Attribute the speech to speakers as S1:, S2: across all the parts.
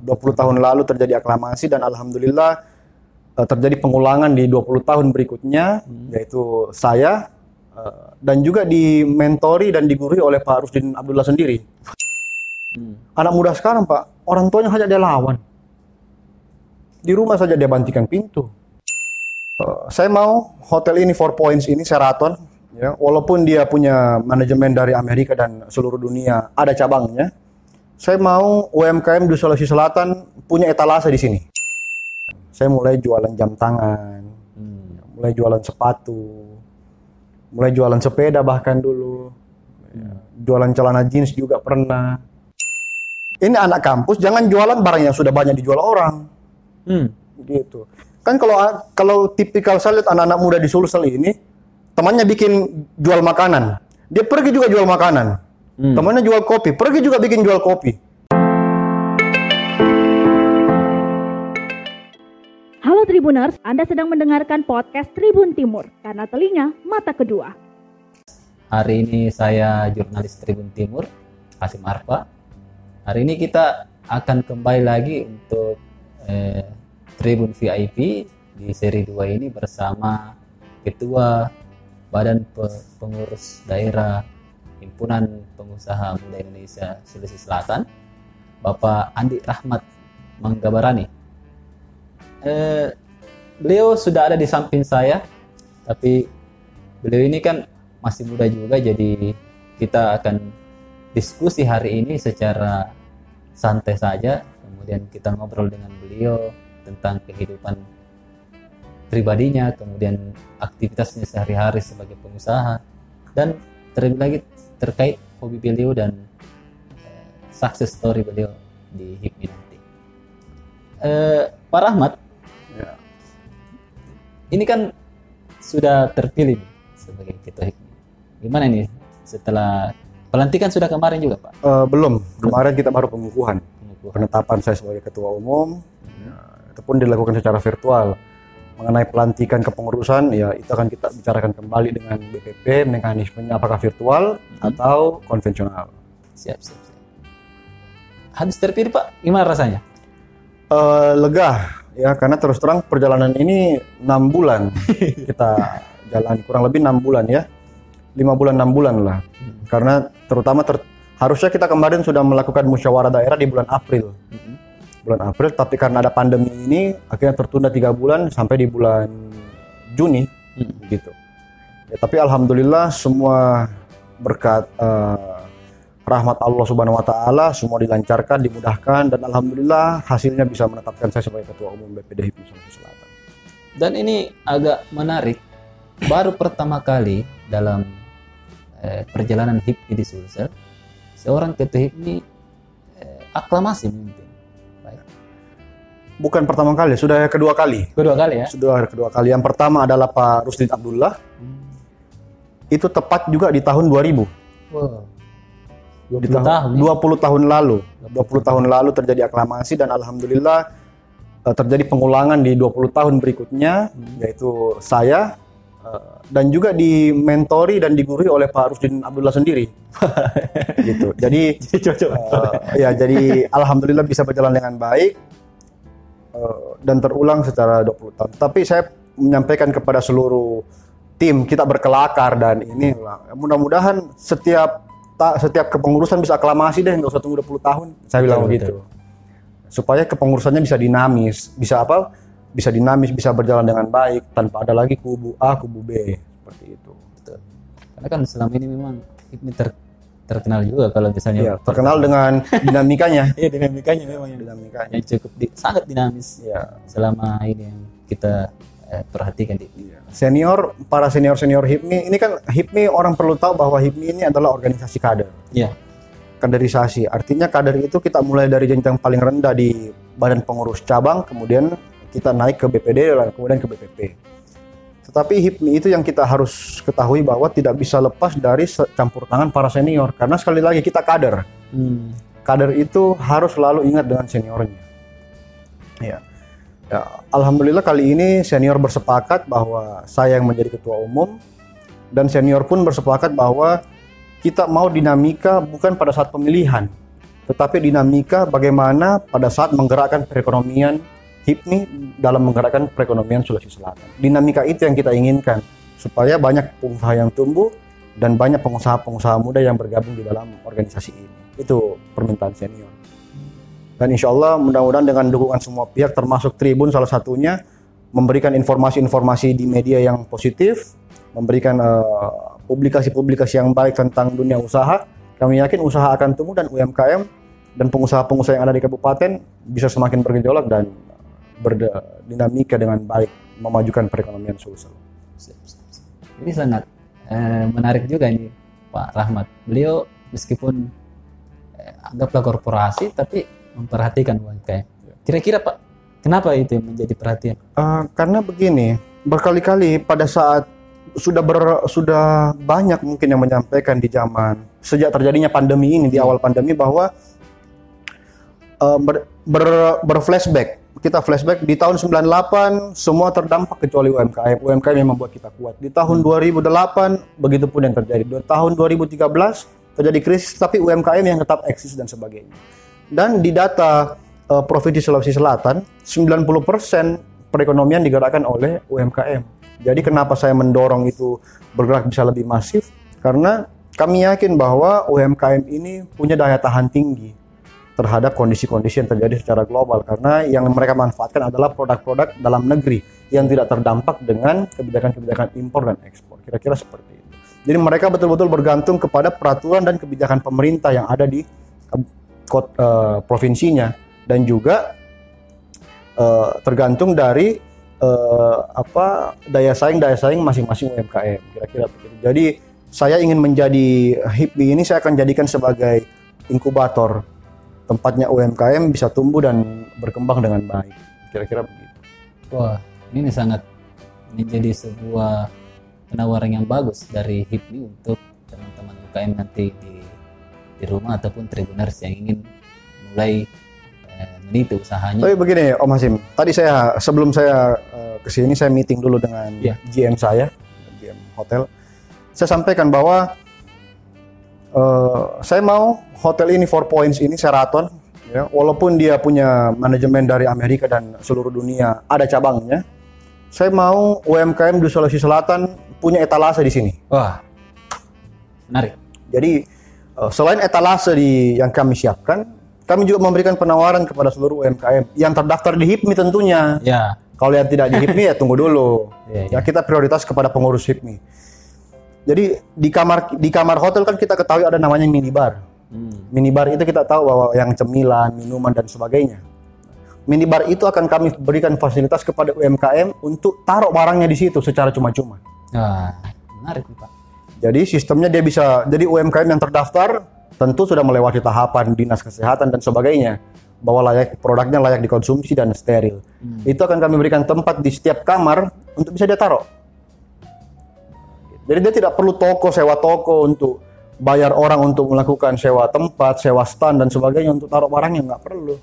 S1: 20 tahun lalu terjadi aklamasi dan alhamdulillah uh, terjadi pengulangan di 20 tahun berikutnya hmm. yaitu saya uh, dan juga dimentori dan digurui oleh Pak Rusdin Abdullah sendiri. Hmm. Anak muda sekarang Pak, orang tuanya hanya dia lawan. Di rumah saja dia bantikan pintu. Uh, saya mau hotel ini Four Points ini Sheraton ya walaupun dia punya manajemen dari Amerika dan seluruh dunia ada cabangnya saya mau UMKM di Sulawesi Selatan punya etalase di sini. Saya mulai jualan jam tangan, hmm. mulai jualan sepatu, mulai jualan sepeda bahkan dulu, hmm. jualan celana jeans juga pernah. Ini anak kampus jangan jualan barang yang sudah banyak dijual orang, hmm. gitu. Kan kalau kalau tipikal saya lihat anak-anak muda di Sulsel ini, temannya bikin jual makanan, dia pergi juga jual makanan Hmm. Temannya jual kopi, pergi juga bikin jual kopi.
S2: Halo Tribuners, Anda sedang mendengarkan podcast Tribun Timur karena telinga mata kedua.
S3: Hari ini saya jurnalis Tribun Timur, Kasim Arfa. Hari ini kita akan kembali lagi untuk eh, Tribun VIP di seri 2 ini bersama Ketua Badan Pengurus Daerah Himpunan Pengusaha Muda Indonesia Sulawesi Selatan, Bapak Andi Rahmat Manggabarani. Eh, beliau sudah ada di samping saya, tapi beliau ini kan masih muda juga, jadi kita akan diskusi hari ini secara santai saja. Kemudian kita ngobrol dengan beliau tentang kehidupan pribadinya, kemudian aktivitasnya sehari-hari sebagai pengusaha, dan terlebih lagi terkait hobi beliau dan uh, success story beliau di HIPMI nanti. Uh, Pak Rahmat, ya. ini kan sudah terpilih sebagai ketua HIPMI. Gimana ini setelah pelantikan sudah kemarin juga Pak?
S1: Uh, belum, kemarin kita baru pengukuhan. pengukuhan. Penetapan saya sebagai ketua umum, hmm. ya, itu pun dilakukan secara virtual mengenai pelantikan kepengurusan ya itu akan kita bicarakan kembali dengan BPP mekanismenya apakah virtual hmm. atau konvensional.
S3: Siap, siap, siap. Habis terpilih Pak, gimana rasanya?
S1: Uh, lega ya karena terus terang perjalanan ini enam bulan kita jalan kurang lebih enam bulan ya lima bulan enam bulan lah hmm. karena terutama ter, harusnya kita kemarin sudah melakukan musyawarah daerah di bulan April hmm bulan April tapi karena ada pandemi ini akhirnya tertunda tiga bulan sampai di bulan Juni hmm. gitu. Ya, tapi alhamdulillah semua berkat uh, rahmat Allah Subhanahu Wa Taala semua dilancarkan dimudahkan dan alhamdulillah hasilnya bisa menetapkan saya sebagai ketua umum BPD HIPMI Sulawesi Selatan.
S3: Dan ini agak menarik. Baru pertama kali dalam eh, perjalanan HIPMI di Sulsel seorang ketua HIPMI eh, aklamasi memimpin
S1: bukan pertama kali, sudah kedua kali.
S3: Kedua kali ya?
S1: Sudah kedua kali. Yang pertama adalah Pak Rusdin Abdullah. Hmm. Itu tepat juga di tahun 2000. Wow. 20 di tahun, tahun ya? 20 tahun lalu. 20 tahun lalu terjadi aklamasi dan alhamdulillah uh, terjadi pengulangan di 20 tahun berikutnya hmm. yaitu saya uh, dan juga dimentori dan digurui oleh Pak Rusdin Abdullah sendiri. gitu. Jadi, uh, ya jadi alhamdulillah bisa berjalan dengan baik Eh, dan terulang secara 20 tahun. Tapi saya menyampaikan kepada seluruh tim kita berkelakar dan ini mudah-mudahan setiap ta, setiap kepengurusan bisa aklamasi deh nggak usah tunggu 20 tahun. Saya bilang begitu. Supaya kepengurusannya bisa dinamis, bisa apa? Bisa dinamis, bisa berjalan dengan baik tanpa ada lagi kubu A, kubu B seperti itu.
S3: Betul. Karena kan selama ini memang ini ter terkenal juga kalau misalnya
S1: ya, terkenal dengan dinamikanya.
S3: Iya dinamikanya memang yang dinamikanya cukup di, sangat dinamis. Ya. Selama ini yang kita eh, perhatikan di
S1: ya. senior para senior senior HIPMI ini kan HIPMI orang perlu tahu bahwa HIPMI ini adalah organisasi kader.
S3: Iya.
S1: Kaderisasi artinya kader itu kita mulai dari jenjang paling rendah di badan pengurus cabang kemudian kita naik ke BPD dan kemudian ke BPP tetapi HIPMI itu yang kita harus ketahui bahwa tidak bisa lepas dari campur tangan para senior karena sekali lagi kita kader. Hmm. Kader itu harus selalu ingat dengan seniornya. Ya. ya. Alhamdulillah kali ini senior bersepakat bahwa saya yang menjadi ketua umum dan senior pun bersepakat bahwa kita mau dinamika bukan pada saat pemilihan, tetapi dinamika bagaimana pada saat menggerakkan perekonomian HIPMI dalam menggerakkan perekonomian Sulawesi Selatan. Dinamika itu yang kita inginkan supaya banyak pengusaha yang tumbuh dan banyak pengusaha-pengusaha muda yang bergabung di dalam organisasi ini. Itu permintaan senior. Dan insya Allah mudah-mudahan dengan dukungan semua pihak termasuk Tribun salah satunya memberikan informasi-informasi di media yang positif, memberikan eh, publikasi-publikasi yang baik tentang dunia usaha. Kami yakin usaha akan tumbuh dan UMKM dan pengusaha-pengusaha yang ada di kabupaten bisa semakin bergejolak dan berdinamika dengan baik memajukan perekonomian Sulsel.
S3: Ini sangat eh, menarik juga ini Pak Rahmat. Beliau meskipun eh, anggaplah korporasi tapi memperhatikan UMKM. Kira-kira Pak, kenapa itu menjadi perhatian?
S1: Uh, karena begini, berkali-kali pada saat sudah ber, sudah banyak mungkin yang menyampaikan di zaman sejak terjadinya pandemi ini di awal pandemi bahwa uh, ber, ber, berflashback kita flashback di tahun 98 semua terdampak kecuali UMKM UMKM yang membuat kita kuat. Di tahun 2008 begitu pun yang terjadi. Di tahun 2013 terjadi krisis tapi UMKM yang tetap eksis dan sebagainya. Dan di data uh, Provinsi Sulawesi Selatan 90% perekonomian digerakkan oleh UMKM jadi kenapa saya mendorong itu bergerak bisa lebih masif? Karena kami yakin bahwa UMKM ini punya daya tahan tinggi terhadap kondisi-kondisi yang terjadi secara global karena yang mereka manfaatkan adalah produk-produk dalam negeri yang tidak terdampak dengan kebijakan-kebijakan impor dan ekspor. Kira-kira seperti itu. Jadi mereka betul-betul bergantung kepada peraturan dan kebijakan pemerintah yang ada di uh, provinsinya dan juga uh, tergantung dari uh, apa daya saing daya saing masing-masing UMKM kira-kira begitu. Jadi saya ingin menjadi HIPBI ini saya akan jadikan sebagai inkubator tempatnya UMKM bisa tumbuh dan berkembang dengan baik. Kira-kira begitu.
S3: Wah, ini sangat menjadi sebuah penawaran yang bagus dari HIPMI untuk teman-teman UMKM nanti di di rumah ataupun tribuners yang ingin mulai meniti usahanya.
S1: Tapi begini Om Hasim, tadi saya sebelum saya uh, ke sini saya meeting dulu dengan yeah. GM saya, GM hotel. Saya sampaikan bahwa uh, saya mau hotel ini Four Points ini Sheraton, ya, walaupun dia punya manajemen dari Amerika dan seluruh dunia ada cabangnya, saya mau UMKM di Sulawesi Selatan punya etalase di sini.
S3: Wah, menarik.
S1: Jadi uh, selain etalase di yang kami siapkan, kami juga memberikan penawaran kepada seluruh UMKM yang terdaftar di HIPMI tentunya.
S3: Ya.
S1: Kalau yang tidak di HIPMI ya tunggu dulu. Ya, ya. ya kita prioritas kepada pengurus HIPMI. Jadi di kamar di kamar hotel kan kita ketahui ada namanya minibar. Hmm. Minibar itu kita tahu bahwa yang cemilan, minuman dan sebagainya. Minibar itu akan kami berikan fasilitas kepada UMKM untuk taruh barangnya di situ secara cuma-cuma.
S3: Ah, menarik Pak.
S1: Jadi sistemnya dia bisa jadi UMKM yang terdaftar tentu sudah melewati tahapan dinas kesehatan dan sebagainya bahwa layak produknya layak dikonsumsi dan steril. Hmm. Itu akan kami berikan tempat di setiap kamar untuk bisa dia taruh. Jadi dia tidak perlu toko sewa toko untuk bayar orang untuk melakukan sewa tempat, sewa stand dan sebagainya untuk taruh barangnya nggak perlu.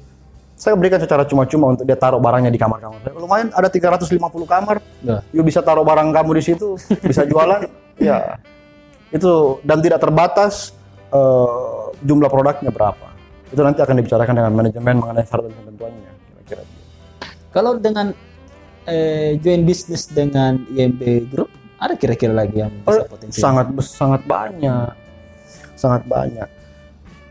S1: Saya berikan secara cuma-cuma untuk dia taruh barangnya di kamar-kamar. Lumayan ada 350 kamar. Ya. Yuk bisa taruh barang kamu di situ, bisa jualan. ya. Itu dan tidak terbatas uh, jumlah produknya berapa. Itu nanti akan dibicarakan dengan manajemen mengenai syarat dan ketentuannya. Kira-kira.
S3: Kalau dengan eh, join bisnis dengan IMB Group, ada kira-kira lagi yang bisa
S1: oh, potensi? Sangat sangat banyak, sangat banyak.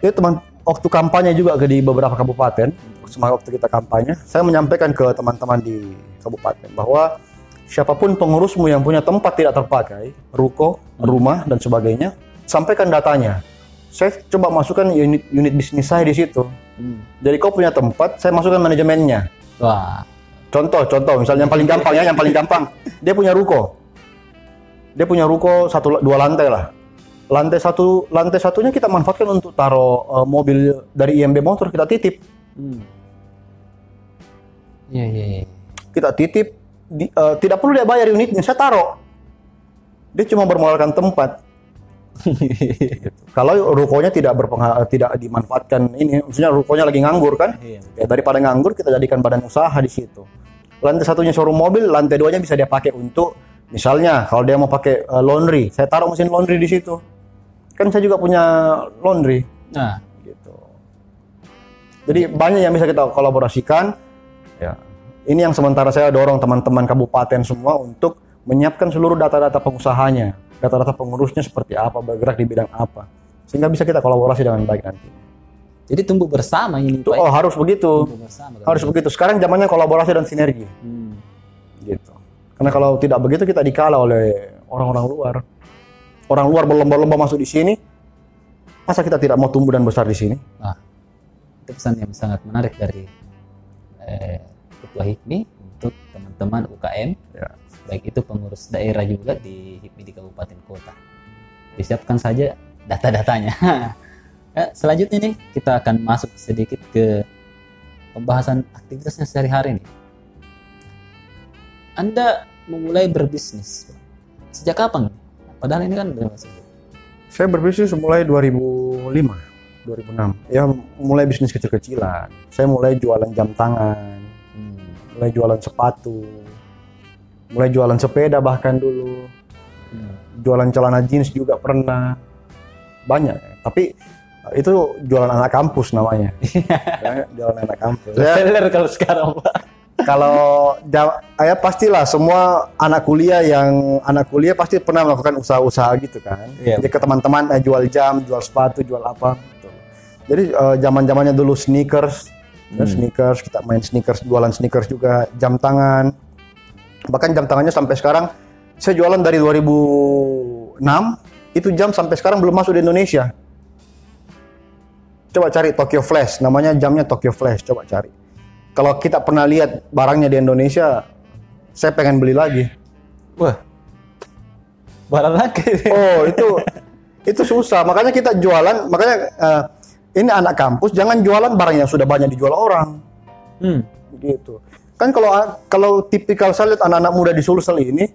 S1: Itu teman waktu kampanye juga ke di beberapa kabupaten, semangat waktu kita kampanye, saya menyampaikan ke teman-teman di kabupaten bahwa siapa pun pengurusmu yang punya tempat tidak terpakai, ruko, rumah dan sebagainya, sampaikan datanya saya coba masukkan unit unit bisnis saya di situ. Hmm. Jadi kau punya tempat, saya masukkan manajemennya.
S3: Wah.
S1: Contoh, contoh, misalnya yang paling gampang ya, yang paling gampang, dia punya ruko. Dia punya ruko satu dua lantai lah. Lantai satu, lantai satunya kita manfaatkan untuk taruh uh, mobil dari IMB motor kita titip.
S3: Hmm. Iya, iya, iya.
S1: Kita titip, di, uh, tidak perlu dia bayar unitnya, saya taruh. Dia cuma bermodalkan tempat Kalau rukonya tidak tidak dimanfaatkan ini, maksudnya rukonya lagi nganggur kan? Iya. Ya, daripada nganggur kita jadikan badan usaha di situ. Lantai satunya showroom mobil, lantai duanya bisa dia pakai untuk misalnya kalau dia mau pakai uh, laundry, saya taruh mesin laundry di situ. Kan saya juga punya laundry.
S3: Nah,
S1: gitu. Jadi banyak yang bisa kita kolaborasikan. Ya. Ini yang sementara saya dorong teman-teman kabupaten semua untuk menyiapkan seluruh data-data pengusahanya, data-data pengurusnya seperti apa, bergerak di bidang apa, sehingga bisa kita kolaborasi dengan baik nanti.
S3: Jadi tumbuh bersama ini Pak.
S1: oh harus begitu,
S3: bersama.
S1: harus begitu. Sekarang zamannya kolaborasi dan sinergi,
S3: Hmm.
S1: gitu. Karena kalau tidak begitu kita dikala oleh orang-orang luar. Orang luar berlomba-lomba masuk di sini, masa kita tidak mau tumbuh dan besar di sini?
S3: Nah, itu pesan yang sangat menarik dari eh, Ketua HIPMI untuk teman-teman UKM,
S1: Ya.
S3: baik itu pengurus daerah juga di HIPMI di kabupaten kota. Disiapkan saja data-datanya. Ya, selanjutnya nih kita akan masuk sedikit ke pembahasan aktivitasnya sehari-hari nih. Anda memulai berbisnis sejak kapan? Padahal ini kan
S1: Saya berbisnis mulai 2005, 2006. Ya mulai bisnis kecil-kecilan. Saya mulai jualan jam tangan,
S3: hmm,
S1: mulai jualan sepatu, mulai jualan sepeda bahkan dulu,
S3: hmm.
S1: jualan celana jeans juga pernah. Banyak. ya. Tapi itu jualan anak kampus namanya. Ya, jualan anak kampus. Ya,
S3: Seller kalau sekarang Pak.
S1: Kalau ya pastilah semua anak kuliah yang anak kuliah pasti pernah melakukan usaha-usaha gitu kan.
S3: Iya.
S1: Jadi ke teman-teman eh, jual jam, jual sepatu, jual apa. gitu. Jadi eh, zaman-zamannya dulu sneakers, ya,
S3: Hmm.
S1: sneakers kita main sneakers, jualan sneakers juga, jam tangan. Bahkan jam tangannya sampai sekarang saya jualan dari 2006 itu jam sampai sekarang belum masuk di Indonesia. Coba cari Tokyo Flash, namanya jamnya Tokyo Flash, coba cari. Kalau kita pernah lihat barangnya di Indonesia, saya pengen beli lagi.
S3: Wah. Barang lagi.
S1: Oh, itu itu susah. Makanya kita jualan, makanya eh, ini anak kampus jangan jualan barang yang sudah banyak dijual orang.
S3: Hmm.
S1: Gitu. Kan kalau kalau tipikal saya lihat anak-anak muda di Sulsel ini,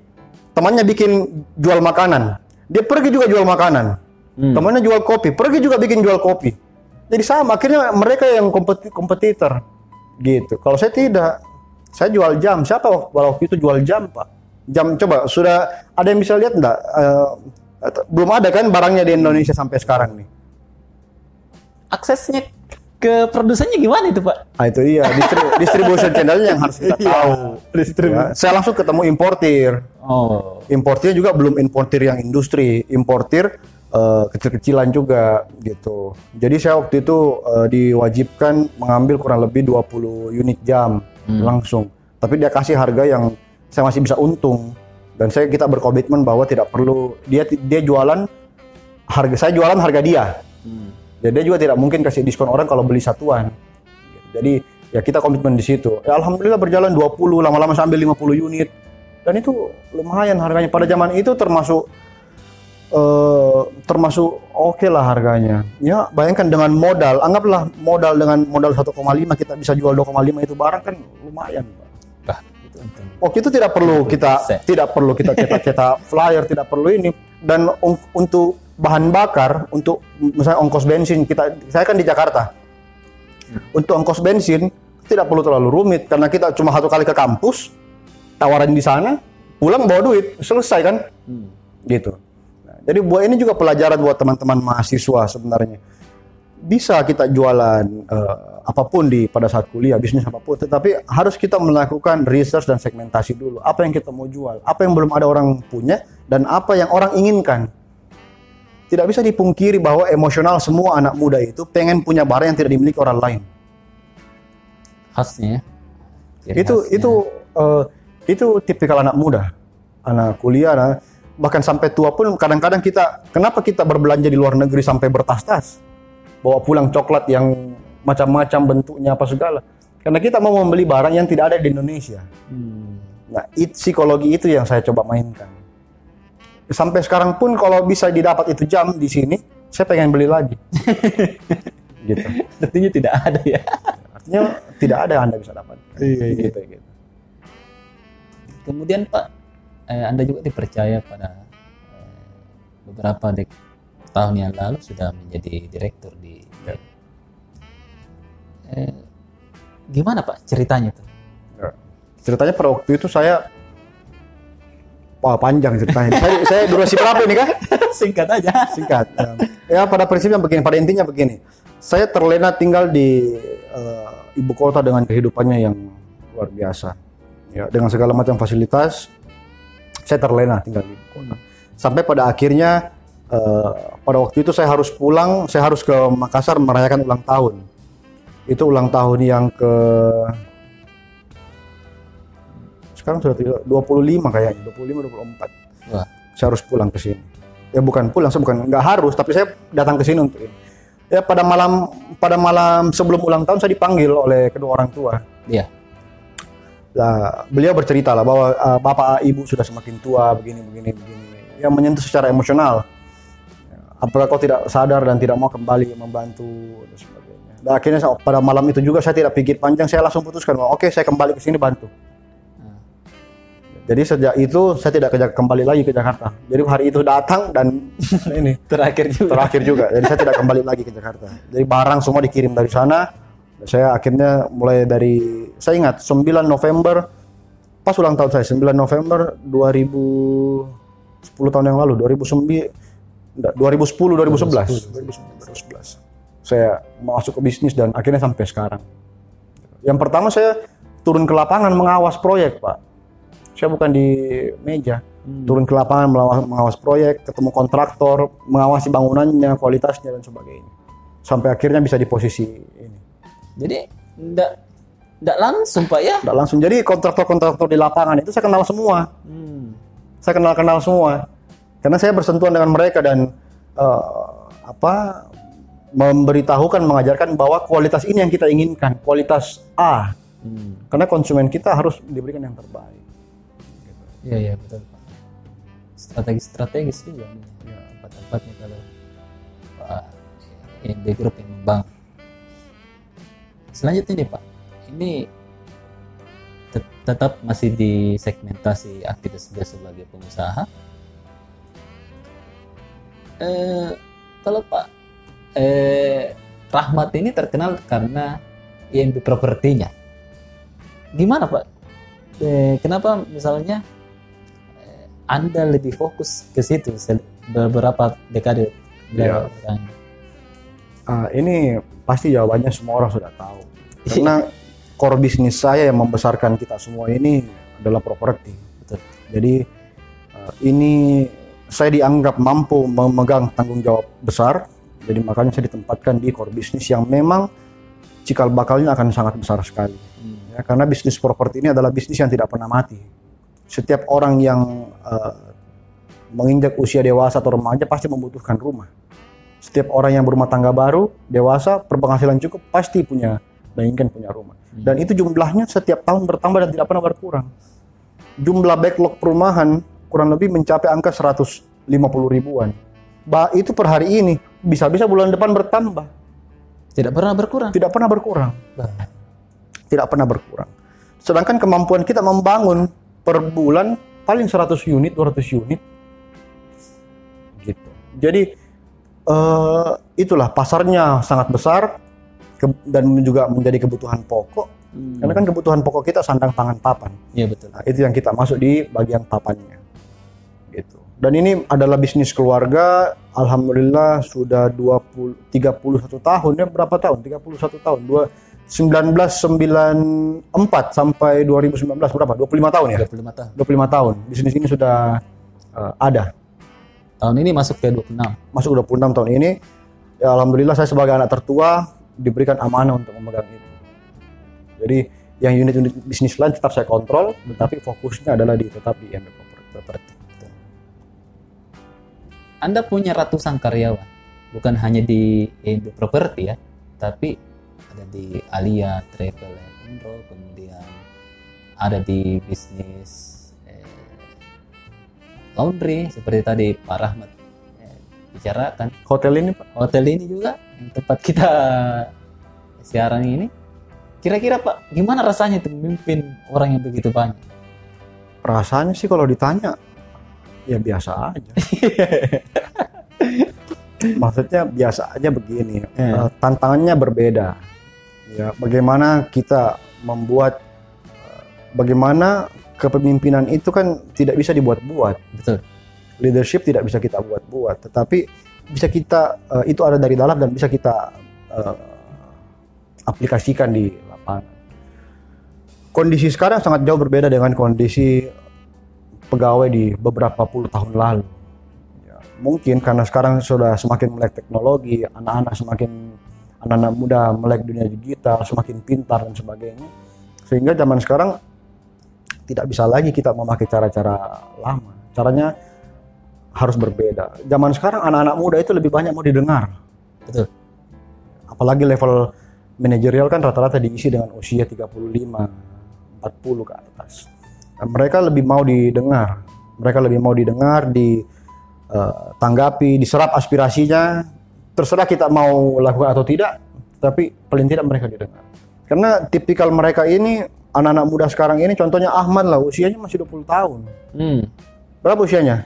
S1: temannya bikin jual makanan. Dia pergi juga jual makanan.
S3: Hmm.
S1: Temannya jual kopi, pergi juga bikin jual kopi. Jadi sama, akhirnya mereka yang kompeti- kompetitor. Gitu. Kalau saya tidak, saya jual jam. Siapa wak- waktu itu jual jam, Pak? Jam coba sudah ada yang bisa lihat enggak? Eh, belum ada kan barangnya di Indonesia sampai sekarang nih.
S3: Aksesnya ke produsennya gimana itu Pak?
S1: Ah itu iya, distri- distribution channelnya yang harus kita tahu. Ya, saya langsung ketemu importir.
S3: Oh.
S1: Importirnya juga belum importir yang industri, importir eh, kecil-kecilan juga gitu. Jadi saya waktu itu eh, diwajibkan mengambil kurang lebih 20 unit jam langsung. Tapi dia kasih harga yang saya masih bisa untung dan saya kita berkomitmen bahwa tidak perlu dia dia jualan harga saya jualan harga dia.
S3: Hmm.
S1: Ya, dia juga tidak mungkin kasih diskon orang kalau beli satuan. Jadi ya kita komitmen di situ. Ya, Alhamdulillah berjalan 20, lama-lama sampai 50 unit. Dan itu lumayan harganya. Pada zaman itu termasuk eh, termasuk oke lah harganya. Ya bayangkan dengan modal, anggaplah modal dengan modal 1,5 kita bisa jual 2,5 itu barang kan lumayan. Pak.
S3: Bah, itu untung.
S1: Waktu itu tidak perlu kita
S3: Bisa.
S1: tidak perlu kita cetak-cetak flyer, tidak perlu ini dan un- untuk bahan bakar untuk misalnya ongkos bensin kita saya kan di Jakarta. Untuk ongkos bensin tidak perlu terlalu rumit karena kita cuma satu kali ke kampus, tawaran di sana, pulang bawa duit, selesai kan?
S3: Hmm.
S1: Gitu. Nah, jadi buat ini juga pelajaran buat teman-teman mahasiswa sebenarnya. Bisa kita jualan eh, apa pun di pada saat kuliah, bisnis apa pun, tetapi harus kita melakukan research dan segmentasi dulu. Apa yang kita mau jual, apa yang belum ada orang punya, dan apa yang orang inginkan. Tidak bisa dipungkiri bahwa emosional semua anak muda itu pengen punya barang yang tidak dimiliki orang lain.
S3: Khasnya ya. Ciri
S1: itu
S3: khasnya.
S1: itu eh, itu tipikal anak muda, anak kuliah, anak- bahkan sampai tua pun kadang-kadang kita kenapa kita berbelanja di luar negeri sampai bertas-tas, bawa pulang coklat yang macam-macam bentuknya apa segala, karena kita mau membeli barang yang tidak ada di Indonesia.
S3: Hmm.
S1: Nah, it, psikologi itu yang saya coba mainkan. Sampai sekarang pun kalau bisa didapat itu jam di sini, saya pengen beli lagi. gitu.
S3: Artinya tidak ada ya.
S1: Artinya tidak ada yang Anda bisa dapat.
S3: Iya, iya.
S1: Gitu, gitu.
S3: Kemudian Pak, eh, Anda juga dipercaya pada eh, beberapa dek tahun yang lalu sudah menjadi direktur di Eh, gimana Pak ceritanya tuh?
S1: Ya. Ceritanya pada waktu itu saya Wah panjang ceritanya. saya, saya durasi berapa ini kah?
S3: Singkat aja.
S1: Singkat. Ya, Ya, pada prinsipnya begini, pada intinya begini. Saya terlena tinggal di eh, ibu kota dengan kehidupannya yang luar biasa. Ya, dengan segala macam fasilitas, saya terlena tinggal di kota. Sampai pada akhirnya eh, pada waktu itu saya harus pulang, saya harus ke Makassar merayakan ulang tahun. Itu ulang tahun yang ke sekarang sudah tidak- 25 kayaknya, 25 24
S3: Wah.
S1: saya harus pulang ke sini. Ya bukan pulang, saya bukan nggak harus, tapi saya datang ke sini untuk ini. Ya pada malam pada malam sebelum ulang tahun saya dipanggil oleh kedua orang tua.
S3: Iya.
S1: Lah, beliau bercerita lah bahwa uh, bapak ibu sudah semakin tua begini begini begini. Yang menyentuh secara emosional. Apakah kau tidak sadar dan tidak mau kembali membantu dan sebagainya. Dan akhirnya pada malam itu juga saya tidak pikir panjang, saya langsung putuskan, bahwa, oke saya kembali ke sini bantu. Jadi sejak itu saya tidak ke- kembali lagi ke Jakarta. Jadi hari itu datang dan ini
S3: Terakhir juga.
S1: terakhir juga. Jadi saya tidak kembali lagi ke Jakarta. Jadi barang semua dikirim dari sana. Saya akhirnya mulai dari saya ingat 9 November pas ulang tahun saya 9 November 2010 tahun yang lalu 2009 enggak, 2010 2011 2011 saya masuk ke bisnis dan akhirnya sampai sekarang. Yang pertama saya turun ke lapangan mengawas proyek, Pak. Saya bukan di meja. Turun ke lapangan melawas- mengawas proyek, ketemu kontraktor, mengawasi bangunannya, kualitasnya dan sebagainya. Sampai akhirnya bisa di posisi ini.
S3: Jadi enggak enggak langsung Pak ya.
S1: Nggak langsung. Jadi kontraktor-kontraktor di lapangan itu saya kenal semua.
S3: Hmm.
S1: Saya kenal-kenal semua. Karena saya bersentuhan dengan mereka dan eh, apa memberitahukan, mengajarkan bahwa kualitas ini yang kita inginkan, kualitas A.
S3: Hmm.
S1: Karena konsumen kita harus diberikan yang terbaik.
S3: Iya iya betul Pak. Strategi-strategis juga nih ya, tempat-tempatnya kalau Pak INB Group yang membangun. Selanjutnya nih Pak, ini tet- tetap masih di segmentasi aktivitas dia sebagai pengusaha. Eh, kalau Pak eh, Rahmat ini terkenal karena INB propertinya. Gimana Pak? Eh, kenapa misalnya eh, Anda lebih fokus ke situ beberapa dekade belakangan?
S1: Ah, ini pasti jawabannya semua orang sudah tahu. Karena core bisnis saya yang membesarkan kita semua ini adalah properti. Jadi uh, ini saya dianggap mampu memegang tanggung jawab besar. Jadi makanya saya ditempatkan di core bisnis yang memang cikal bakalnya akan sangat besar sekali.
S3: Hmm.
S1: Ya, karena bisnis properti ini adalah bisnis yang tidak pernah mati. Setiap orang yang uh, menginjak usia dewasa atau remaja pasti membutuhkan rumah. Setiap orang yang berumah tangga baru, dewasa, berpenghasilan cukup pasti punya menginginkan punya rumah. Dan itu jumlahnya setiap tahun bertambah dan tidak pernah berkurang. Jumlah backlog perumahan kurang lebih mencapai angka 150 ribuan. Bah, itu per hari ini bisa-bisa bulan depan bertambah,
S3: Tidak pernah berkurang.
S1: tidak pernah berkurang
S3: Bah,
S1: tidak pernah berkurang. Sedangkan kemampuan kita membangun per bulan paling 100 unit, 200 unit. Gitu. Jadi eh, itulah pasarnya sangat besar ke- dan juga menjadi kebutuhan pokok.
S3: Hmm.
S1: Karena kan kebutuhan pokok kita sandang pangan papan.
S3: Iya betul.
S1: Nah, itu yang kita masuk di bagian papannya. Gitu. Dan ini adalah bisnis keluarga, alhamdulillah sudah 20 31 tahun ya berapa tahun? 31 tahun. Dua 1994 sampai 2019 berapa? 25 tahun ya?
S3: 25 tahun.
S1: 25 tahun. Bisnis ini sudah eh, ada.
S3: Tahun ini masuk ke 26.
S1: Masuk 26 tahun ini. Ya, alhamdulillah saya sebagai anak tertua diberikan amanah untuk memegang itu. Jadi yang unit-unit bisnis lain tetap saya kontrol, tetapi fokusnya adalah di tetap di IMB Property.
S3: Anda punya ratusan karyawan, bukan hanya di Indo Property ya, tapi ada di Alia Travel and Umroh, kemudian ada di bisnis eh, laundry seperti tadi Pak Rahmat bicarakan.
S1: Hotel ini Pak,
S3: Hotel ini juga yang tempat kita siaran ini. Kira-kira Pak, gimana rasanya itu memimpin orang yang begitu banyak?
S1: rasanya sih kalau ditanya ya biasa aja. Maksudnya biasa aja begini.
S3: Eh.
S1: Eh, tantangannya berbeda. Ya, bagaimana kita membuat eh, bagaimana kepemimpinan itu kan tidak bisa dibuat-buat.
S3: Betul.
S1: Leadership tidak bisa kita buat-buat, tetapi bisa kita eh, itu ada dari dalam dan bisa kita eh, aplikasikan di lapangan. Kondisi sekarang sangat jauh berbeda dengan kondisi pegawai di beberapa puluh tahun lalu. Ya, mungkin karena sekarang sudah semakin melek teknologi, anak-anak semakin anak-anak muda melek dunia digital, semakin pintar dan sebagainya. Sehingga zaman sekarang tidak bisa lagi kita memakai cara-cara lama. Caranya harus berbeda. Zaman sekarang anak-anak muda itu lebih banyak mau didengar.
S3: Betul.
S1: Apalagi level manajerial kan rata-rata diisi dengan usia 35, 40 ke atas. Nah, mereka lebih mau didengar. Mereka lebih mau didengar, ditanggapi, diserap aspirasinya. Terserah kita mau lakukan atau tidak, tapi paling tidak mereka didengar. Karena tipikal mereka ini anak-anak muda sekarang ini contohnya Ahmad lah usianya masih 20 tahun.
S3: Hmm.
S1: Berapa usianya?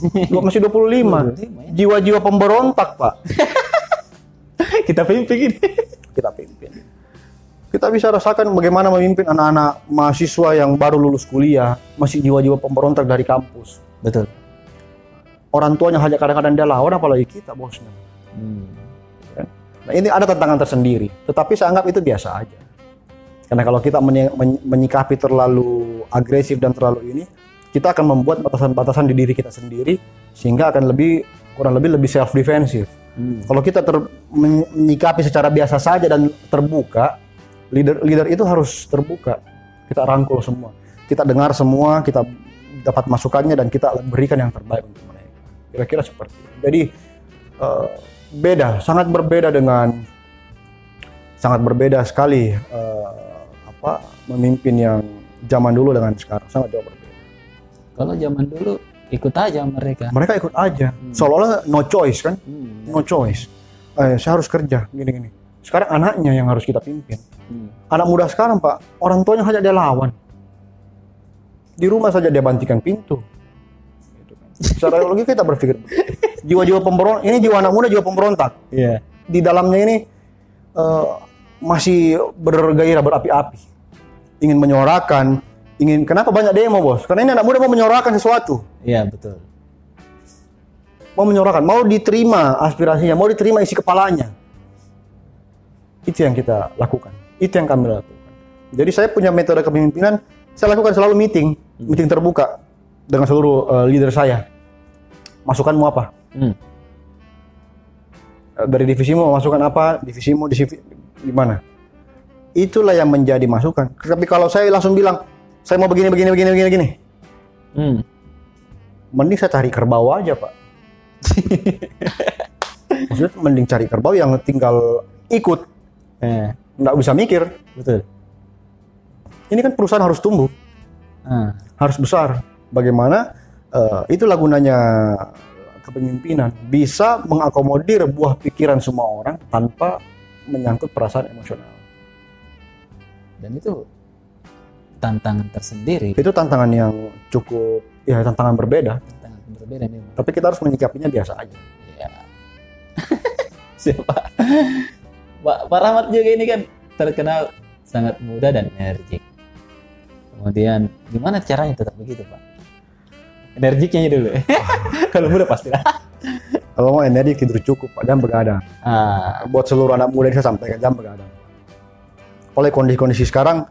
S1: Dua- masih 25.
S3: 25,
S1: Jiwa-jiwa pemberontak, Pak.
S3: Kita pimpin ini.
S1: Kita pimpin. Kita bisa rasakan bagaimana memimpin anak-anak mahasiswa yang baru lulus kuliah, masih jiwa-jiwa pemberontak dari kampus.
S3: Betul.
S1: Orang tuanya hanya kadang-kadang dia lawan apalagi kita bosnya.
S3: Hmm.
S1: Nah, ini ada tantangan tersendiri, tetapi saya anggap itu biasa aja. Karena kalau kita menyi- men- menyikapi terlalu agresif dan terlalu ini, kita akan membuat batasan-batasan di diri kita sendiri sehingga akan lebih kurang lebih lebih self defensif.
S3: Hmm.
S1: Kalau kita ter- men- menyikapi secara biasa saja dan terbuka, leader leader itu harus terbuka. Kita rangkul semua, kita dengar semua, kita dapat masukannya dan kita berikan yang terbaik untuk mereka. Kira-kira seperti itu. Jadi eh, beda, sangat berbeda dengan sangat berbeda sekali eh, apa memimpin yang zaman dulu dengan sekarang sangat jauh berbeda.
S3: Kalau zaman dulu ikut aja mereka.
S1: Mereka ikut aja, seolah-olah no choice kan,
S3: Hmm.
S1: no choice. Eh, saya harus kerja gini-gini. Sekarang anaknya yang harus kita pimpin.
S3: Hmm.
S1: Anak muda sekarang pak, orang tuanya hanya dia lawan. Di rumah saja dia bantikan pintu. Gitu kan. Secara logika kita berpikir jiwa-jiwa pemberontak, ini jiwa anak muda jiwa pemberontak.
S3: Iya.
S1: Di dalamnya ini eh, masih bergairah berapi-api, ingin menyuarakan, ingin kenapa banyak demo bos? Karena ini anak muda mau menyuarakan sesuatu,
S3: Iya betul.
S1: mau menyuarakan, mau diterima aspirasinya, mau diterima isi kepalanya. Itu yang kita lakukan, itu yang kami lakukan. Jadi saya punya metode kepemimpinan, saya lakukan selalu meeting, meeting terbuka dengan seluruh eh, leader saya. Masukanmu apa?
S3: Hmm.
S1: Eh, dari divisimu mau masukan apa, divisimu di di mana. Itulah yang menjadi masukan. Tapi kalau saya langsung bilang, saya mau begini, begini, begini, begini, begini,
S3: Hmm.
S1: mending saya cari kerbau aja pak. Maksudnya mending cari kerbau yang tinggal ikut,
S3: Eh,
S1: nggak bisa mikir.
S3: betul.
S1: Ini kan perusahaan harus tumbuh,
S3: Ah.
S1: harus besar. Bagaimana? eh, itulah gunanya kepemimpinan. Bisa mengakomodir buah pikiran semua orang tanpa menyangkut perasaan emosional.
S3: Dan itu tantangan tersendiri.
S1: itu tantangan yang cukup ya tantangan berbeda
S3: Tantangan berbeda memang.
S1: tapi kita harus menyikapinya biasa aja
S3: Iya. Siapa? Pak, Pak Rahmat juga ini kan terkenal sangat muda dan energik. Kemudian gimana caranya tetap begitu Pak? Energiknya dulu. Kalau muda pasti lah.
S1: kalau mau energi tidur cukup pak jam begadang
S3: Ah,
S1: buat seluruh anak muda saya sampaikan jam begadang oleh kondisi-kondisi sekarang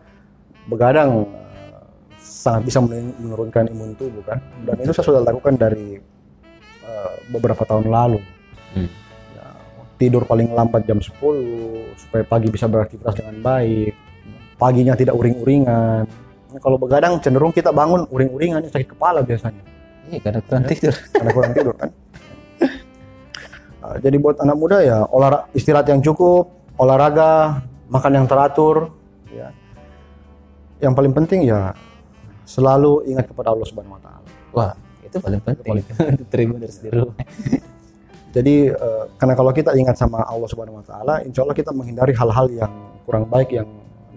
S1: begadang eh, sangat bisa men- menurunkan imun tubuh kan dan itu saya sudah lakukan dari eh, beberapa tahun lalu
S3: Hmm.
S1: Ya, tidur paling lambat jam 10 supaya pagi bisa beraktivitas dengan baik paginya tidak uring-uringan Nah, kalau begadang cenderung kita bangun uring-uringan sakit kepala biasanya
S3: iya karena kurang tidur.
S1: karena kurang tidur kan. Uh, jadi buat anak muda ya olah istirahat yang cukup, olahraga, makan yang teratur, ya. Yang paling penting ya selalu ingat kepada Allah Subhanahu Wa Taala.
S3: Wah, itu paling penting. Tribuners di rumah.
S1: Jadi uh, karena kalau kita ingat sama Allah Subhanahu Wa Taala, insya Allah kita menghindari hal-hal yang kurang baik, yang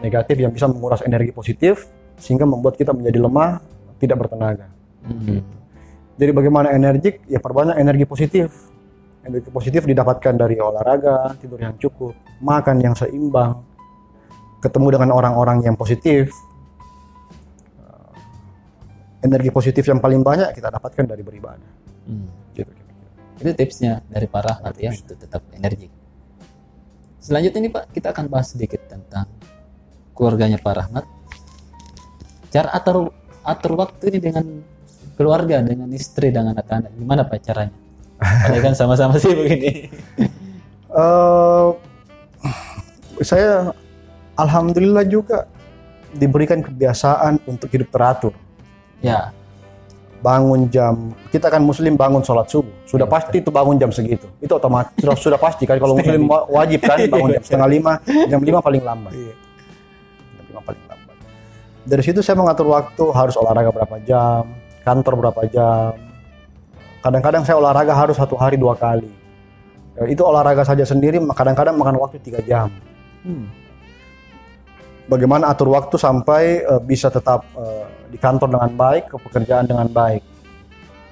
S1: negatif, yang bisa menguras energi positif, sehingga membuat kita menjadi lemah, tidak bertenaga.
S3: Hmm.
S1: Jadi bagaimana energik? Ya perbanyak energi positif. Energi positif didapatkan dari olahraga, tidur yang cukup, makan yang seimbang, ketemu dengan orang-orang yang positif. Uh, Energi positif yang paling banyak kita dapatkan dari beribadah.
S3: Hmm.
S1: Gitu.
S3: Itu tipsnya dari Pak Rahmat ya untuk tetap energik. selanjutnya ini Pak kita akan bahas sedikit tentang keluarganya Pak Rahmat. Cara atur atur waktu ini dengan keluarga, dengan istri, dengan anak-anak, gimana Pak caranya? Padahal kan sama-sama sih begini.
S1: Eh, saya alhamdulillah juga diberikan kebiasaan untuk hidup teratur.
S3: Ya,
S1: Bangun jam kita kan muslim bangun sholat subuh. Sudah pasti itu bangun jam segitu. Itu otomatis sudah, sudah pasti kan kalau muslim wa- wajib kan bangun jam setengah lima, jam lima paling lambat. Jam lima paling lambat. Dari situ saya mengatur waktu harus olahraga berapa jam, kantor berapa jam. Kadang-kadang saya olahraga harus satu hari dua kali. Ya, Itu olahraga saja sendiri kadang-kadang makan waktu tiga jam.
S3: Hmm.
S1: Bagaimana atur waktu sampai eh, bisa tetap eh, di kantor dengan baik, ke pekerjaan dengan baik.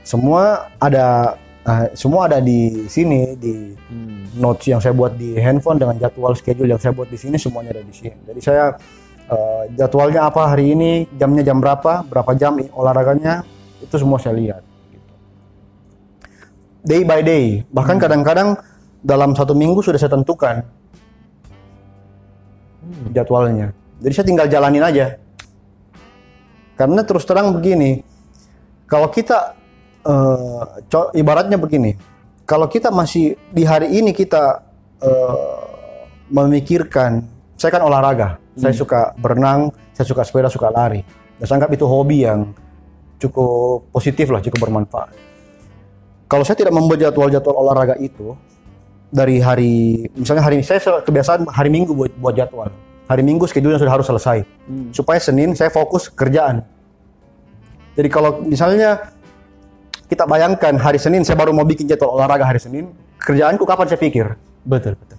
S1: Semua ada eh, semua ada di sini di
S3: Hmm.
S1: notes yang saya buat di handphone dengan jadwal schedule yang saya buat di sini semuanya ada di sini. Jadi saya eh, jadwalnya apa hari ini, jamnya jam berapa, berapa jam olahraganya itu semua saya lihat. gitu. Day by day, bahkan kadang-kadang dalam satu minggu sudah saya tentukan
S3: Hmm.
S1: Jadwalnya. Jadi saya tinggal jalanin aja. Karena terus terang begini, kalau kita co- ibaratnya begini, kalau kita masih di hari ini kita eh, memikirkan, saya kan olahraga, saya suka berenang, saya suka sepeda, suka lari. Dan saya anggap itu hobi yang cukup positif lah, cukup bermanfaat. Kalau saya tidak membuat jadwal-jadwal olahraga itu dari hari, misalnya hari saya kebiasaan hari Minggu buat buat jadwal. Hari Minggu schedule sudah harus selesai.
S3: Hmm.
S1: Supaya Senin saya fokus kerjaan. Jadi kalau misalnya kita bayangkan hari Senin saya baru mau bikin jadwal olahraga hari Senin, kerjaanku kapan saya pikir?
S3: Betul, betul.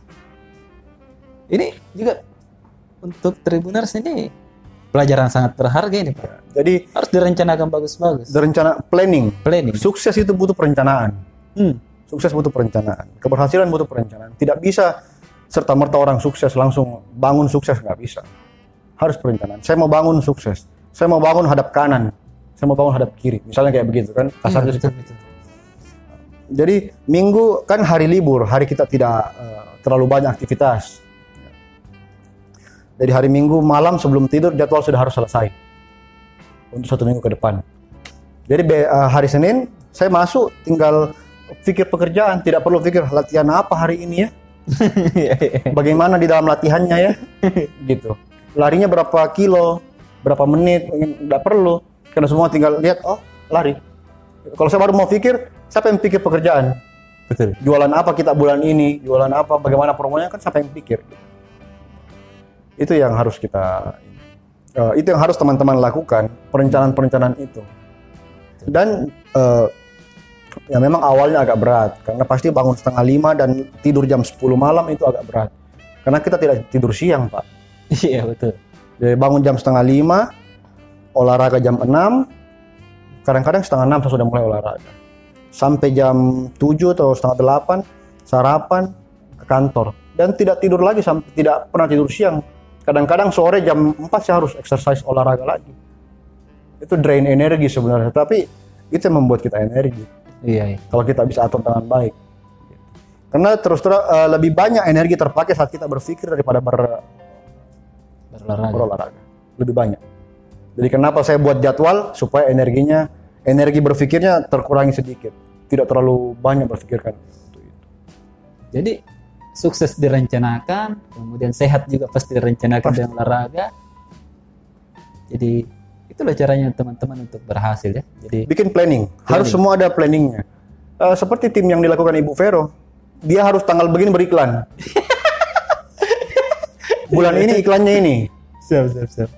S3: Ini juga untuk Tribuners ini pelajaran sangat berharga ini, Pak.
S1: Jadi
S3: Harus direncanakan bagus-bagus.
S1: rencana planning.
S3: Planning.
S1: Sukses itu butuh perencanaan.
S3: Hmm.
S1: Sukses butuh perencanaan. Keberhasilan butuh perencanaan. Tidak bisa serta merta orang sukses langsung bangun sukses nggak bisa. Harus perencanaan. Saya mau bangun sukses. Saya mau bangun hadap kanan. Saya mau bangun hadap kiri. Misalnya kayak begitu kan. Kasarnya
S3: Iya,
S1: seperti
S3: betul, betul.
S1: Jadi minggu kan hari libur, hari kita tidak eh, terlalu banyak aktivitas. Jadi hari minggu malam sebelum tidur jadwal sudah harus selesai untuk satu minggu ke depan. Jadi be- eh, hari Senin saya masuk tinggal pikir pekerjaan, tidak perlu pikir latihan apa hari ini ya, bagaimana di dalam latihannya ya, gitu. Larinya berapa kilo, berapa menit, tidak perlu, karena semua tinggal lihat oh lari. Kalau saya baru mau pikir, siapa yang pikir pekerjaan?
S3: Betul.
S1: jualan apa kita bulan ini, jualan apa, bagaimana promonya kan siapa yang pikir. Itu yang harus kita, eh, itu yang harus teman-teman lakukan perencanaan-perencanaan itu. Dan eh, ya memang awalnya agak berat karena pasti bangun setengah lima dan tidur jam 10 malam itu agak berat. Karena kita tidak tidur siang pak.
S3: Iya, betul.
S1: Jadi bangun jam setengah lima, olahraga jam 6, kadang-kadang setengah enam saya sudah mulai olahraga. Sampai jam 7 atau setengah 8, sarapan, ke kantor. Dan tidak tidur lagi, sampai tidak pernah tidur siang. Kadang-kadang sore jam 4 saya harus exercise olahraga lagi. Itu drain energi sebenarnya, tapi itu yang membuat kita energi.
S3: Iya, iya.
S1: Kalau kita bisa atur dengan baik. Karena terus terang eh, lebih banyak energi terpakai saat kita berpikir daripada ber,
S3: Berolahraga.
S1: berolahraga lebih banyak. Jadi kenapa saya buat jadwal supaya energinya energi berpikirnya terkurangi sedikit, tidak terlalu banyak berpikirkan.
S3: Jadi sukses direncanakan, kemudian sehat juga pasti direncanakan
S1: Pasti.
S3: dengan olahraga. Jadi itulah caranya teman-teman untuk berhasil ya. Jadi
S1: Bikin planning, harus semua ada planningnya. Eh, seperti tim yang dilakukan Ibu Vero, dia harus tanggal begini beriklan. Bulan ini iklannya ini.
S3: siap, siap, siap.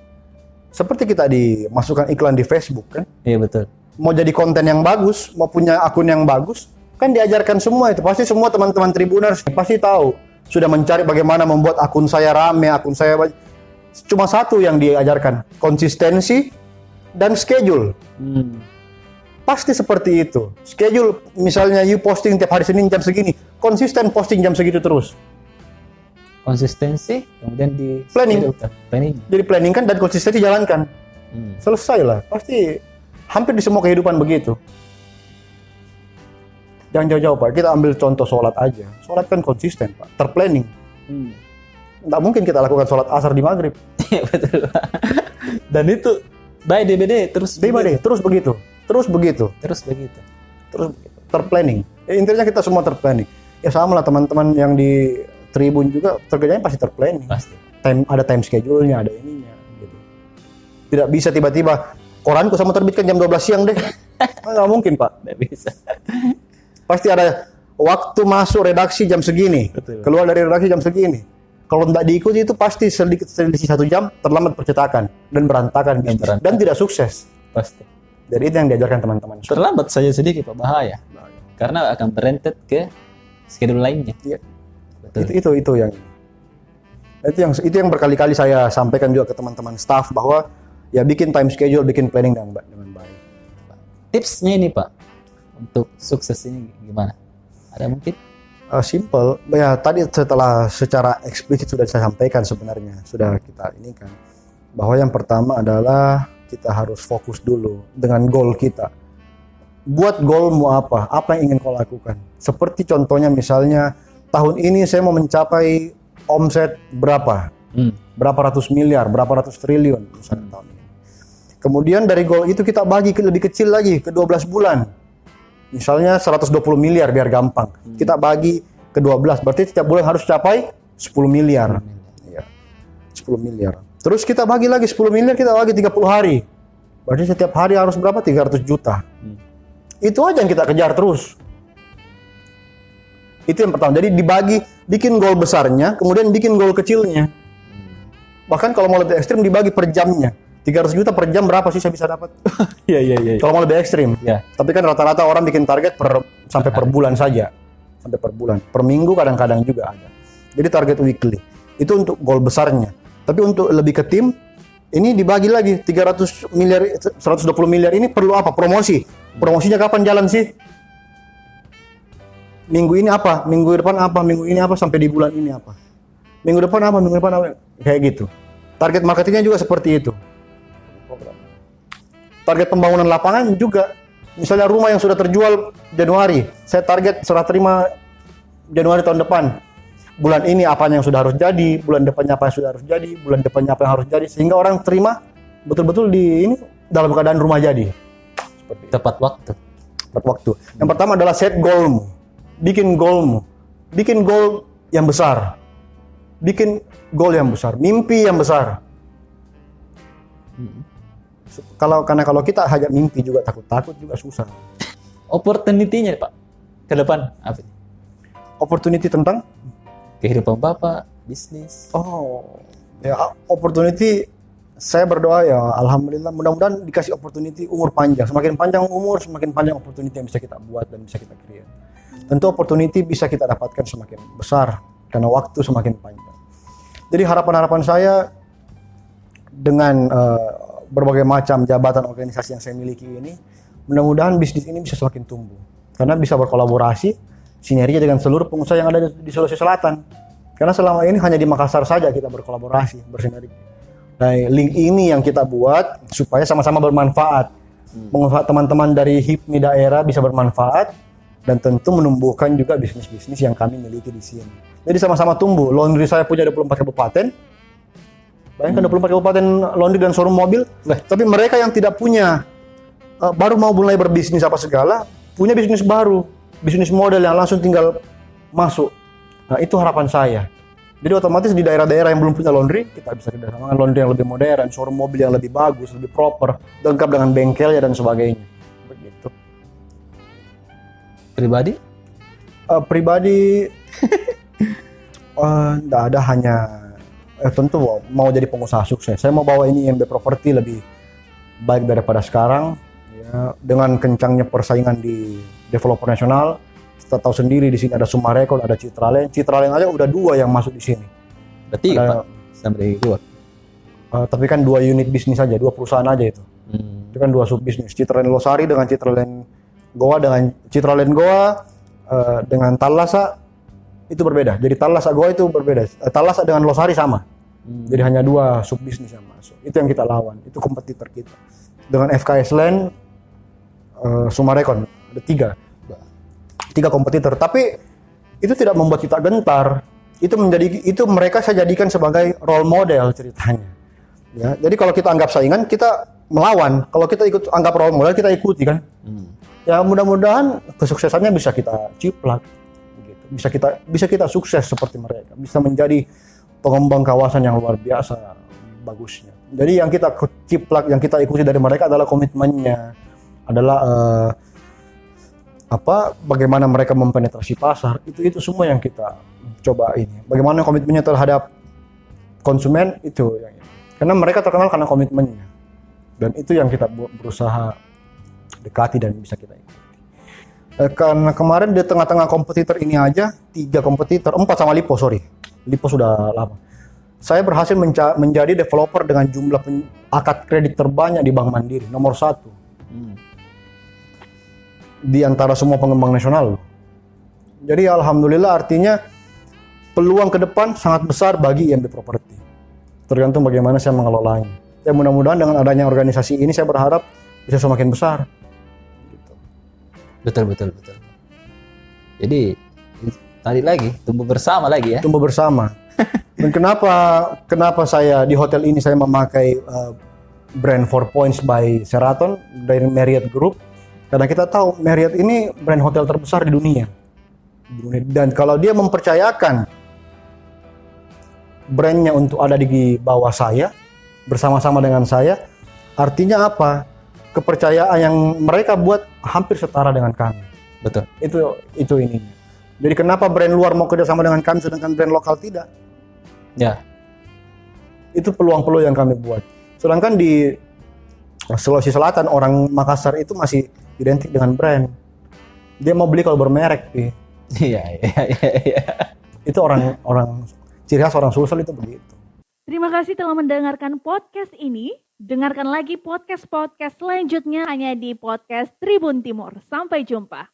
S1: Seperti kita dimasukkan iklan di Facebook kan.
S3: Iya betul.
S1: mau jadi konten yang bagus, mau punya akun yang bagus, kan diajarkan semua itu. Pasti semua teman-teman Tribuners pasti tahu. Sudah mencari bagaimana membuat akun saya rame, akun saya cuma satu yang diajarkan, konsistensi dan schedule.
S3: Hmm.
S1: Pasti seperti itu. Schedule misalnya you posting tiap hari Senin jam segini, konsisten posting jam segitu terus.
S3: Konsistensi, kemudian di
S1: Planning.
S3: Planning.
S1: Jadi planning kan dan konsistensi jalankan.
S3: Hmm.
S1: Selesai lah. Pasti hampir di semua kehidupan begitu. Jangan jauh-jauh Pak, kita ambil contoh sholat aja. Sholat kan konsisten Pak, terplanning.
S3: Hmm.
S1: Nggak mungkin kita lakukan sholat asar di maghrib.
S3: Iya, betul Pak. Dan itu by DBD terus
S1: Tiba deh, terus begitu, terus begitu,
S3: terus begitu.
S1: terus terplanning. Ya, intinya kita semua terplanning. Ya sama lah teman-teman yang di Tribun juga kerjanya pasti terplanning.
S3: Pasti.
S1: Time, ada time schedule-nya, ada ininya. Gitu. Tidak bisa tiba-tiba koranku sama terbitkan jam 12 siang deh. Nggak mungkin pak.
S3: Nggak bisa.
S1: Pasti ada waktu masuk redaksi jam segini,
S3: Betul.
S1: keluar dari redaksi jam segini. Kalau tidak diikuti itu pasti sedikit selisih satu jam terlambat percetakan dan berantakan bisnis
S3: berantakan.
S1: dan tidak sukses.
S3: Pasti.
S1: Jadi itu yang diajarkan teman-teman.
S3: Terlambat saja sedikit Pak bahaya. Karena akan berentet ke schedule lainnya.
S1: Iya.
S3: Betul.
S1: Itu itu itu yang itu yang itu yang berkali-kali saya sampaikan juga ke teman-teman staff bahwa ya bikin time schedule, bikin planning dengan dengan baik.
S3: Tipsnya ini Pak untuk sukses ini gimana? Ada mungkin?
S1: Uh, simple, ya tadi setelah secara eksplisit sudah saya sampaikan sebenarnya sudah kita ini kan bahwa yang pertama adalah kita harus fokus dulu dengan goal kita. Buat goalmu apa? Apa yang ingin kau lakukan? Seperti contohnya misalnya tahun ini saya mau mencapai omset berapa?
S3: Hmm.
S1: berapa ratus miliar, berapa ratus triliun misalnya tahun ini. Kemudian dari goal itu kita bagi ke lebih kecil lagi ke 12 bulan. Misalnya 120 miliar biar gampang. Kita bagi ke 12, berarti setiap bulan harus capai 10 miliar. Iya. 10 miliar. Terus kita bagi lagi 10 miliar kita bagi 30 hari. Berarti setiap hari harus berapa? 300 juta.
S3: Hmm.
S1: Itu aja yang kita kejar terus. Itu yang pertama. Jadi dibagi, bikin goal besarnya, kemudian bikin goal kecilnya. Bahkan kalau mau lebih ekstrim dibagi per jamnya. 300 juta per jam berapa sih saya bisa dapat?
S3: Iya iya iya.
S1: kalau mau lebih ekstrim.
S3: Ya.
S1: Tapi kan rata-rata orang bikin target per sampai per bulan saja. Sampai per bulan. Per minggu kadang-kadang juga ada. Jadi target weekly. Itu untuk goal besarnya. Tapi untuk lebih ke tim ini dibagi lagi 300 miliar 120 miliar ini perlu apa? Promosi. Promosinya kapan jalan sih? Minggu ini apa? Minggu depan apa? Minggu ini apa sampai di bulan ini apa? Minggu depan apa? Minggu depan apa? Kayak gitu. Target marketingnya juga seperti itu. Target pembangunan lapangan juga. Misalnya rumah yang sudah terjual Januari, saya target serah terima Januari tahun depan. Bulan ini apa yang sudah harus jadi, bulan depannya apa yang sudah harus jadi, bulan depannya apa yang harus jadi, sehingga orang terima betul-betul di ini dalam keadaan rumah jadi. Seperti.
S3: Tepat waktu.
S1: Tepat waktu. Yang pertama adalah set goalmu. Bikin goalmu. Bikin goal yang besar. Bikin goal yang besar. Mimpi yang besar. Kalau karena kalau kita hanya mimpi juga takut-takut juga susah.
S3: Opportunity-nya Pak ke depan apa?
S1: Opportunity tentang
S3: Kehidupan Bapak, bisnis.
S1: oh ya opportunity saya berdoa ya alhamdulillah mudah-mudahan dikasih opportunity umur panjang. Semakin panjang umur semakin panjang opportunity yang bisa kita buat dan bisa kita create. Tentu opportunity bisa kita dapatkan semakin besar karena waktu semakin panjang. Jadi harapan-harapan saya dengan eh, berbagai macam jabatan organisasi yang saya miliki ini, mudah-mudahan bisnis ini bisa semakin tumbuh. Karena bisa berkolaborasi, sinergi dengan seluruh pengusaha yang ada di Sulawesi Selatan. Karena selama ini hanya di Makassar saja kita berkolaborasi, bersinergi. Nah, link ini yang kita buat supaya sama-sama bermanfaat. Menmanfaat teman-teman dari HIPMI daerah bisa bermanfaat dan tentu menumbuhkan juga bisnis-bisnis yang kami miliki di sini. Jadi sama-sama tumbuh. Laundry saya punya 24 kabupaten, Bayangkan 24 kabupaten laundry dan showroom mobil. Tapi mereka yang tidak punya eh, baru mau mulai berbisnis apa segala, punya bisnis baru, bisnis model yang langsung tinggal masuk. Nah, itu harapan saya. Jadi otomatis di daerah-daerah yang belum punya laundry, kita bisa kerjasama dengan laundry yang lebih modern, showroom mobil yang lebih bagus, lebih proper, lengkap dengan bengkelnya dan sebagainya. Begitu.
S3: Pribadi?
S1: Eh, pribadi eh, nggak ada hanya eh, tentu mau jadi pengusaha sukses. Saya mau bawa ini IMB Property lebih baik daripada sekarang. Ya, dengan kencangnya persaingan di developer nasional, kita tahu sendiri di sini ada Sumarekon, ada Citralen. Citralen aja udah dua yang masuk di sini.
S3: Berarti
S1: Ada-
S3: Pak sampai dua.
S1: Eh, tapi kan dua unit bisnis aja, dua perusahaan aja itu.
S3: Hmm.
S1: Itu kan dua sub bisnis. Citralen Losari dengan Citralen Goa dengan Citralen Goa eh, dengan Talasa itu berbeda. Jadi Talasa Goa itu berbeda. Eh, Talasa dengan Losari sama.
S3: Hmm.
S1: Jadi hanya dua sub bisnis yang masuk. Itu yang kita lawan. Itu kompetitor kita. Dengan FKS Land, eh, Sumarekon ada tiga, tiga kompetitor. Tapi itu tidak membuat kita gentar. itu menjadi itu mereka saya jadikan sebagai role model ceritanya. Ya, jadi kalau kita anggap saingan kita melawan, kalau kita ikut anggap role model kita ikuti kan.
S3: Hmm.
S1: Ya mudah-mudahan kesuksesannya bisa kita ciplak, gitu. bisa kita bisa kita sukses seperti mereka, bisa menjadi pengembang kawasan yang luar biasa bagusnya. Jadi yang kita ciplak, yang kita ikuti dari mereka adalah komitmennya, adalah eh, apa bagaimana mereka mempenetrasi pasar itu itu semua yang kita coba ini. Bagaimana komitmennya terhadap konsumen itu yang karena mereka terkenal karena komitmennya. Dan itu yang kita berusaha dekati dan bisa kita ikuti. Eh, karena kemarin di tengah-tengah kompetitor ini aja tiga kompetitor empat sama Lipo sorry Lipo sudah lama saya berhasil menca- menjadi developer dengan jumlah pen- akad kredit terbanyak di Bank Mandiri nomor satu
S3: Hmm.
S1: di antara semua pengembang nasional. Jadi alhamdulillah artinya peluang ke depan sangat besar bagi IMB Property. Tergantung bagaimana saya mengelolanya. Ya mudah-mudahan dengan adanya organisasi ini saya berharap bisa semakin besar.
S3: Betul betul betul. Jadi tadi lagi tumbuh bersama lagi ya.
S1: Tumbuh bersama. Dan kenapa kenapa saya di hotel ini saya memakai uh, brand Four Points by Sheraton dari Marriott Group? Karena kita tahu Marriott ini brand hotel terbesar di dunia. Di dunia. Dan kalau dia mempercayakan brandnya untuk ada di bawah saya bersama-sama dengan saya, artinya apa? Kepercayaan yang mereka buat hampir setara dengan kami.
S3: Betul.
S1: Itu itu ininya. Jadi kenapa brand luar mau kerjasama dengan kami sedangkan brand lokal tidak?
S3: Ya.
S1: Itu peluang-peluang yang kami buat. Sedangkan di Sulawesi Selatan orang Makassar itu masih identik dengan brand. Dia mau beli kalau bermerek, Pi.
S3: Iya iya iya. iya.
S1: Itu orang orang ciri khas orang Sulsel itu begitu.
S2: Terima kasih telah mendengarkan podcast ini. Dengarkan lagi podcast-podcast selanjutnya hanya di podcast Tribun Timur. Sampai jumpa.